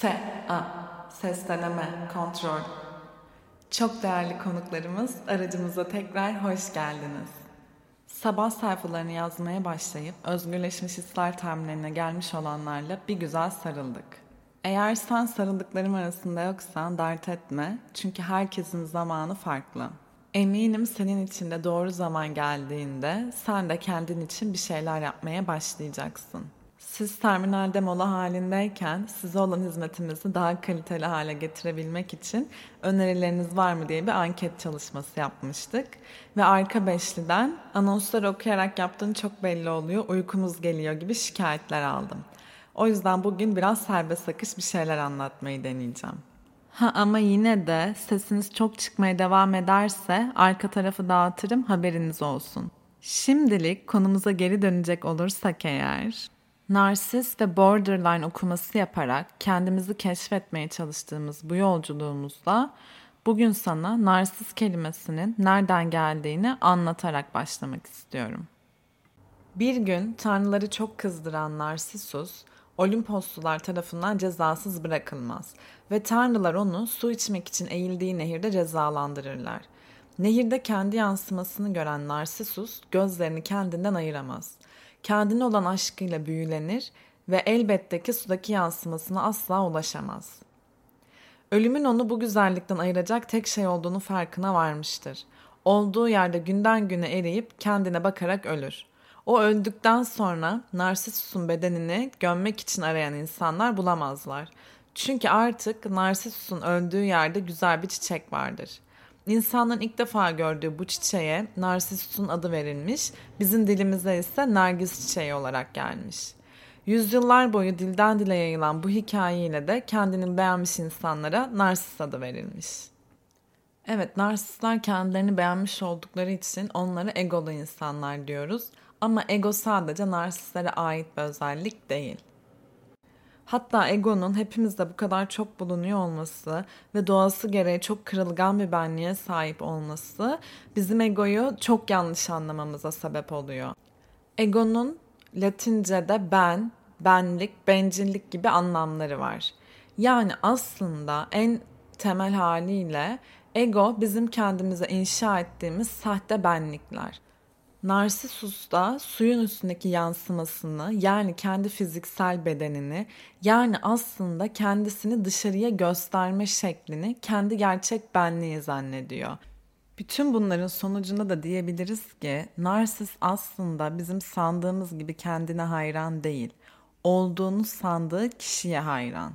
S, A, ses deneme, kontrol. Çok değerli konuklarımız, aracımıza tekrar hoş geldiniz. Sabah sayfalarını yazmaya başlayıp özgürleşmiş hisler terminlerine gelmiş olanlarla bir güzel sarıldık. Eğer sen sarıldıklarım arasında yoksan dert etme çünkü herkesin zamanı farklı. Eminim senin için de doğru zaman geldiğinde sen de kendin için bir şeyler yapmaya başlayacaksın. Siz terminalde mola halindeyken size olan hizmetimizi daha kaliteli hale getirebilmek için önerileriniz var mı diye bir anket çalışması yapmıştık. Ve arka beşliden anonslar okuyarak yaptığın çok belli oluyor, uykumuz geliyor gibi şikayetler aldım. O yüzden bugün biraz serbest akış bir şeyler anlatmayı deneyeceğim. Ha ama yine de sesiniz çok çıkmaya devam ederse arka tarafı dağıtırım haberiniz olsun. Şimdilik konumuza geri dönecek olursak eğer narsist ve borderline okuması yaparak kendimizi keşfetmeye çalıştığımız bu yolculuğumuzda bugün sana narsist kelimesinin nereden geldiğini anlatarak başlamak istiyorum. Bir gün tanrıları çok kızdıran Narsisus, Olimposlular tarafından cezasız bırakılmaz ve tanrılar onu su içmek için eğildiği nehirde cezalandırırlar. Nehirde kendi yansımasını gören Narsisus gözlerini kendinden ayıramaz kendine olan aşkıyla büyülenir ve elbette ki sudaki yansımasına asla ulaşamaz. Ölümün onu bu güzellikten ayıracak tek şey olduğunu farkına varmıştır. Olduğu yerde günden güne eriyip kendine bakarak ölür. O öldükten sonra Narsissus'un bedenini gömmek için arayan insanlar bulamazlar. Çünkü artık Narsissus'un öldüğü yerde güzel bir çiçek vardır. İnsanların ilk defa gördüğü bu çiçeğe Narsissus'un adı verilmiş, bizim dilimize ise Nergis çiçeği olarak gelmiş. Yüzyıllar boyu dilden dile yayılan bu hikayeyle de kendini beğenmiş insanlara Narsis adı verilmiş. Evet, narsistler kendilerini beğenmiş oldukları için onlara egolu insanlar diyoruz. Ama ego sadece narsistlere ait bir özellik değil. Hatta egonun hepimizde bu kadar çok bulunuyor olması ve doğası gereği çok kırılgan bir benliğe sahip olması bizim egoyu çok yanlış anlamamıza sebep oluyor. Egonun Latince'de ben, benlik, bencillik gibi anlamları var. Yani aslında en temel haliyle ego bizim kendimize inşa ettiğimiz sahte benlikler. Narsisus da suyun üstündeki yansımasını yani kendi fiziksel bedenini yani aslında kendisini dışarıya gösterme şeklini kendi gerçek benliği zannediyor. Bütün bunların sonucunda da diyebiliriz ki narsis aslında bizim sandığımız gibi kendine hayran değil. Olduğunu sandığı kişiye hayran.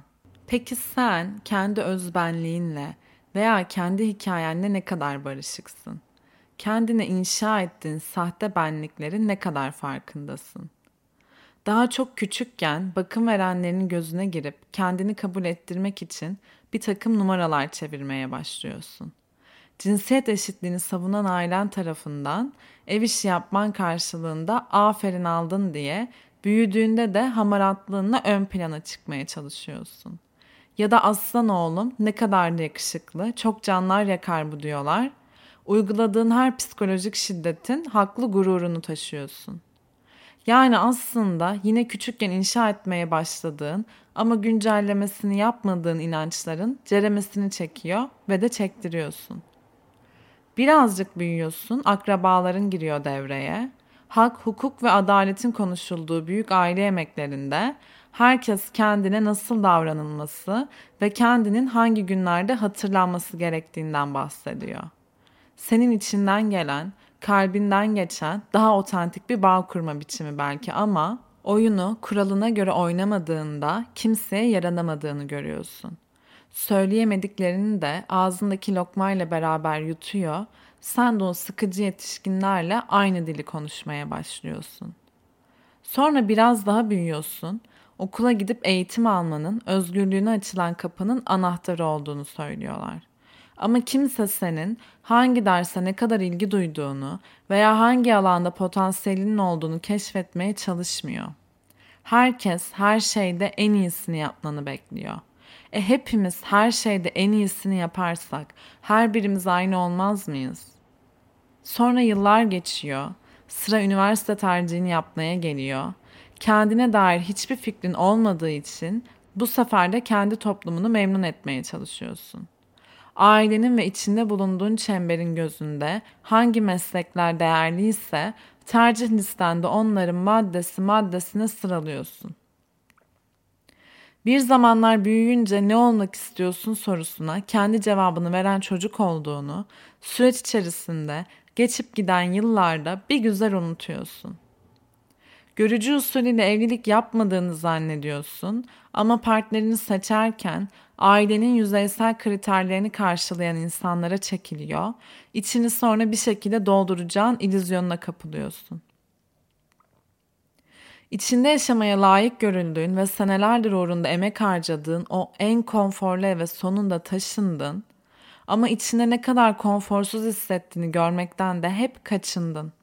Peki sen kendi özbenliğinle veya kendi hikayenle ne kadar barışıksın? Kendine inşa ettiğin sahte benliklerin ne kadar farkındasın? Daha çok küçükken bakım verenlerin gözüne girip kendini kabul ettirmek için bir takım numaralar çevirmeye başlıyorsun. Cinsiyet eşitliğini savunan ailen tarafından ev işi yapman karşılığında aferin aldın diye büyüdüğünde de hamaratlığınla ön plana çıkmaya çalışıyorsun. Ya da aslan oğlum ne kadar da yakışıklı, çok canlar yakar bu diyorlar uyguladığın her psikolojik şiddetin haklı gururunu taşıyorsun. Yani aslında yine küçükken inşa etmeye başladığın ama güncellemesini yapmadığın inançların ceremesini çekiyor ve de çektiriyorsun. Birazcık büyüyorsun, akrabaların giriyor devreye. Hak, hukuk ve adaletin konuşulduğu büyük aile yemeklerinde herkes kendine nasıl davranılması ve kendinin hangi günlerde hatırlanması gerektiğinden bahsediyor senin içinden gelen, kalbinden geçen daha otantik bir bağ kurma biçimi belki ama oyunu kuralına göre oynamadığında kimseye yaranamadığını görüyorsun. Söyleyemediklerini de ağzındaki lokmayla beraber yutuyor, sen de o sıkıcı yetişkinlerle aynı dili konuşmaya başlıyorsun. Sonra biraz daha büyüyorsun, okula gidip eğitim almanın, özgürlüğüne açılan kapının anahtarı olduğunu söylüyorlar. Ama kimse senin hangi derse ne kadar ilgi duyduğunu veya hangi alanda potansiyelinin olduğunu keşfetmeye çalışmıyor. Herkes her şeyde en iyisini yapmanı bekliyor. E hepimiz her şeyde en iyisini yaparsak her birimiz aynı olmaz mıyız? Sonra yıllar geçiyor. Sıra üniversite tercihini yapmaya geliyor. Kendine dair hiçbir fikrin olmadığı için Bu sefer de kendi toplumunu memnun etmeye çalışıyorsun. Ailenin ve içinde bulunduğun çemberin gözünde hangi meslekler değerliyse tercih listende onların maddesi maddesine sıralıyorsun. Bir zamanlar büyüyünce ne olmak istiyorsun sorusuna kendi cevabını veren çocuk olduğunu süreç içerisinde geçip giden yıllarda bir güzel unutuyorsun. Görücü usulüyle evlilik yapmadığını zannediyorsun ama partnerini seçerken ailenin yüzeysel kriterlerini karşılayan insanlara çekiliyor, içini sonra bir şekilde dolduracağın illüzyonuna kapılıyorsun. İçinde yaşamaya layık görüldüğün ve senelerdir uğrunda emek harcadığın o en konforlu eve sonunda taşındın ama içinde ne kadar konforsuz hissettiğini görmekten de hep kaçındın.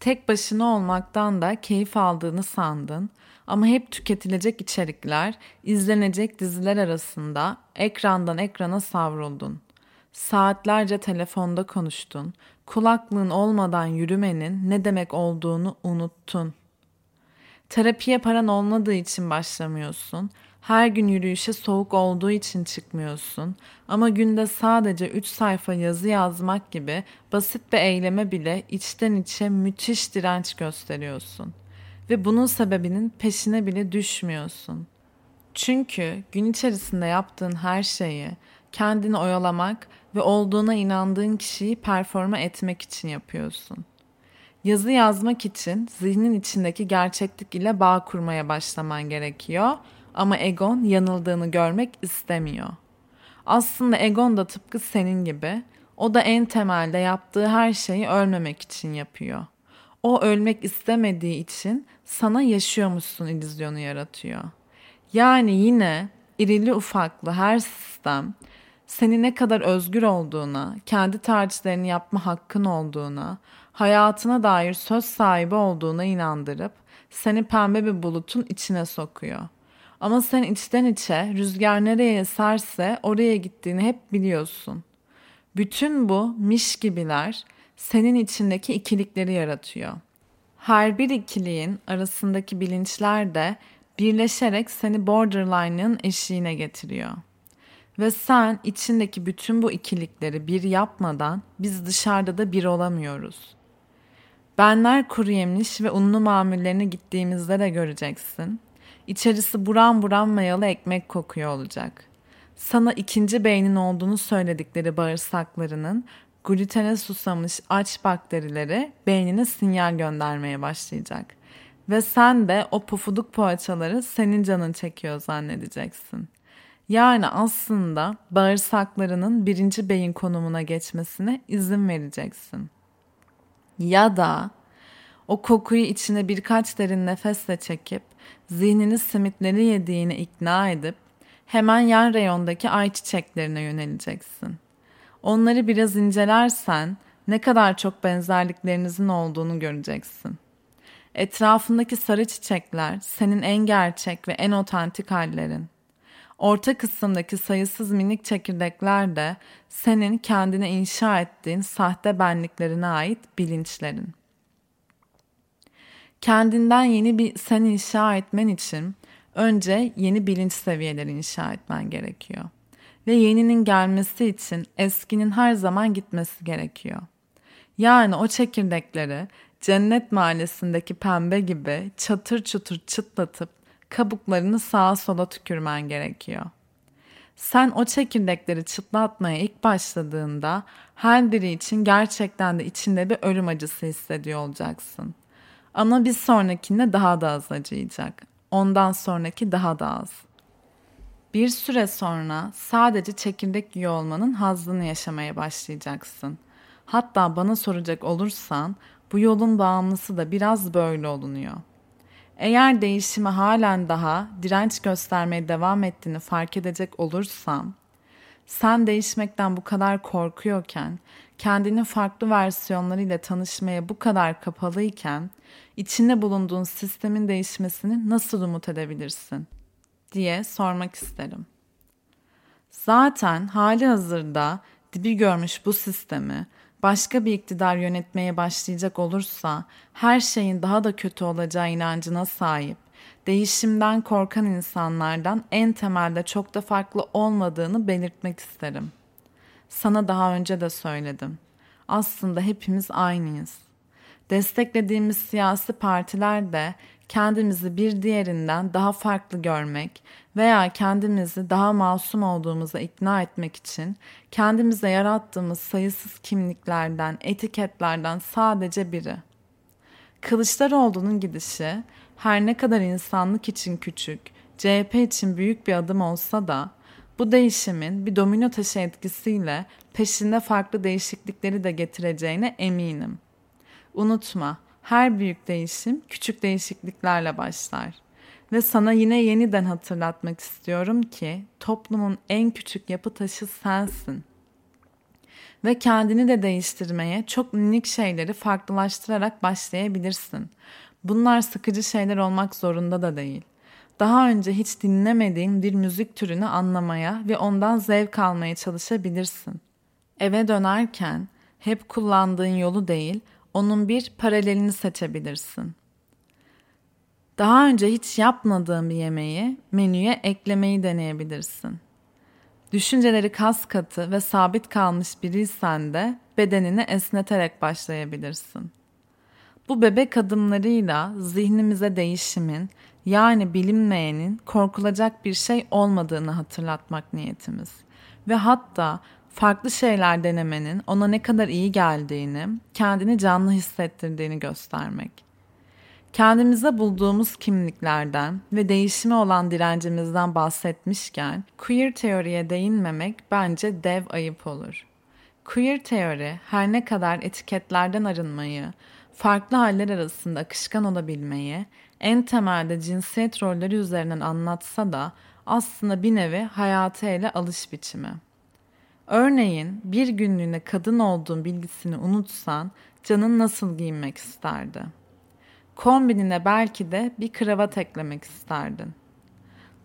Tek başına olmaktan da keyif aldığını sandın ama hep tüketilecek içerikler, izlenecek diziler arasında ekrandan ekrana savruldun. Saatlerce telefonda konuştun. Kulaklığın olmadan yürümenin ne demek olduğunu unuttun. Terapiye paran olmadığı için başlamıyorsun. Her gün yürüyüşe soğuk olduğu için çıkmıyorsun. Ama günde sadece 3 sayfa yazı yazmak gibi basit bir eyleme bile içten içe müthiş direnç gösteriyorsun. Ve bunun sebebinin peşine bile düşmüyorsun. Çünkü gün içerisinde yaptığın her şeyi kendini oyalamak ve olduğuna inandığın kişiyi performa etmek için yapıyorsun. Yazı yazmak için zihnin içindeki gerçeklik ile bağ kurmaya başlaman gerekiyor ama egon yanıldığını görmek istemiyor. Aslında egon da tıpkı senin gibi o da en temelde yaptığı her şeyi ölmemek için yapıyor. O ölmek istemediği için sana yaşıyormuşsun illüzyonu yaratıyor. Yani yine irili ufaklı her sistem seni ne kadar özgür olduğuna, kendi tercihlerini yapma hakkın olduğuna, hayatına dair söz sahibi olduğuna inandırıp seni pembe bir bulutun içine sokuyor. Ama sen içten içe rüzgar nereye eserse oraya gittiğini hep biliyorsun. Bütün bu miş gibiler senin içindeki ikilikleri yaratıyor. Her bir ikiliğin arasındaki bilinçler de birleşerek seni borderline'ın eşiğine getiriyor. Ve sen içindeki bütün bu ikilikleri bir yapmadan biz dışarıda da bir olamıyoruz. Benler kuru yemiş ve unlu mamullerine gittiğimizde de göreceksin. İçerisi buram buram mayalı ekmek kokuyor olacak. Sana ikinci beynin olduğunu söyledikleri bağırsaklarının glutene susamış aç bakterileri beynine sinyal göndermeye başlayacak. Ve sen de o pufuduk poğaçaları senin canın çekiyor zannedeceksin. Yani aslında bağırsaklarının birinci beyin konumuna geçmesine izin vereceksin. Ya da o kokuyu içine birkaç derin nefesle çekip zihnini simitleri yediğini ikna edip hemen yan reyondaki ayçiçeklerine yöneleceksin. Onları biraz incelersen ne kadar çok benzerliklerinizin olduğunu göreceksin. Etrafındaki sarı çiçekler senin en gerçek ve en otantik hallerin. Orta kısımdaki sayısız minik çekirdekler de senin kendine inşa ettiğin sahte benliklerine ait bilinçlerin. Kendinden yeni bir sen inşa etmen için önce yeni bilinç seviyeleri inşa etmen gerekiyor. Ve yeninin gelmesi için eskinin her zaman gitmesi gerekiyor. Yani o çekirdekleri cennet mahallesindeki pembe gibi çatır çutur çıtlatıp kabuklarını sağa sola tükürmen gerekiyor. Sen o çekirdekleri çıtlatmaya ilk başladığında her biri için gerçekten de içinde bir ölüm acısı hissediyor olacaksın. Ama bir sonrakinde daha da az acıyacak. Ondan sonraki daha da az. Bir süre sonra sadece çekirdek yiyor olmanın hazzını yaşamaya başlayacaksın. Hatta bana soracak olursan bu yolun bağımlısı da biraz böyle olunuyor. Eğer değişimi halen daha direnç göstermeye devam ettiğini fark edecek olursam, sen değişmekten bu kadar korkuyorken, kendinin farklı versiyonlarıyla tanışmaya bu kadar kapalıyken, içinde bulunduğun sistemin değişmesini nasıl umut edebilirsin? Diye sormak isterim. Zaten hali hazırda dibi görmüş bu sistemi başka bir iktidar yönetmeye başlayacak olursa her şeyin daha da kötü olacağı inancına sahip, değişimden korkan insanlardan en temelde çok da farklı olmadığını belirtmek isterim. Sana daha önce de söyledim. Aslında hepimiz aynıyız. Desteklediğimiz siyasi partiler de kendimizi bir diğerinden daha farklı görmek veya kendimizi daha masum olduğumuza ikna etmek için kendimize yarattığımız sayısız kimliklerden, etiketlerden sadece biri. Kılıçdaroğlu'nun gidişi her ne kadar insanlık için küçük, CHP için büyük bir adım olsa da bu değişimin bir domino taşı etkisiyle peşinde farklı değişiklikleri de getireceğine eminim. Unutma, her büyük değişim küçük değişikliklerle başlar. Ve sana yine yeniden hatırlatmak istiyorum ki toplumun en küçük yapı taşı sensin. Ve kendini de değiştirmeye çok minik şeyleri farklılaştırarak başlayabilirsin. Bunlar sıkıcı şeyler olmak zorunda da değil. Daha önce hiç dinlemediğin bir müzik türünü anlamaya ve ondan zevk almaya çalışabilirsin. Eve dönerken hep kullandığın yolu değil, onun bir paralelini seçebilirsin. Daha önce hiç yapmadığın bir yemeği menüye eklemeyi deneyebilirsin. Düşünceleri kas katı ve sabit kalmış biriysen de bedenini esneterek başlayabilirsin. Bu bebek adımlarıyla zihnimize değişimin yani bilinmeyenin korkulacak bir şey olmadığını hatırlatmak niyetimiz. Ve hatta farklı şeyler denemenin ona ne kadar iyi geldiğini, kendini canlı hissettirdiğini göstermek. Kendimize bulduğumuz kimliklerden ve değişime olan direncimizden bahsetmişken queer teoriye değinmemek bence dev ayıp olur. Queer teori her ne kadar etiketlerden arınmayı, farklı haller arasında akışkan olabilmeyi, en temelde cinsiyet rolleri üzerinden anlatsa da aslında bir nevi hayatı ele alış biçimi. Örneğin bir günlüğüne kadın olduğun bilgisini unutsan canın nasıl giyinmek isterdi? Kombinine belki de bir kravat eklemek isterdin.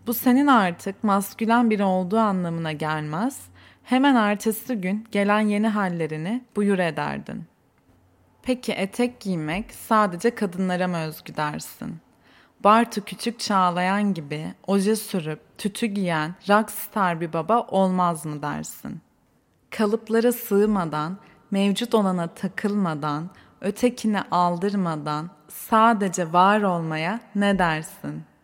Bu senin artık maskülen biri olduğu anlamına gelmez, hemen ertesi gün gelen yeni hallerini buyur ederdin. Peki etek giymek sadece kadınlara mı özgü dersin? Bartu Küçük Çağlayan gibi oje sürüp tütü giyen rockstar bir baba olmaz mı dersin? Kalıplara sığmadan, mevcut olana takılmadan, ötekine aldırmadan sadece var olmaya ne dersin?''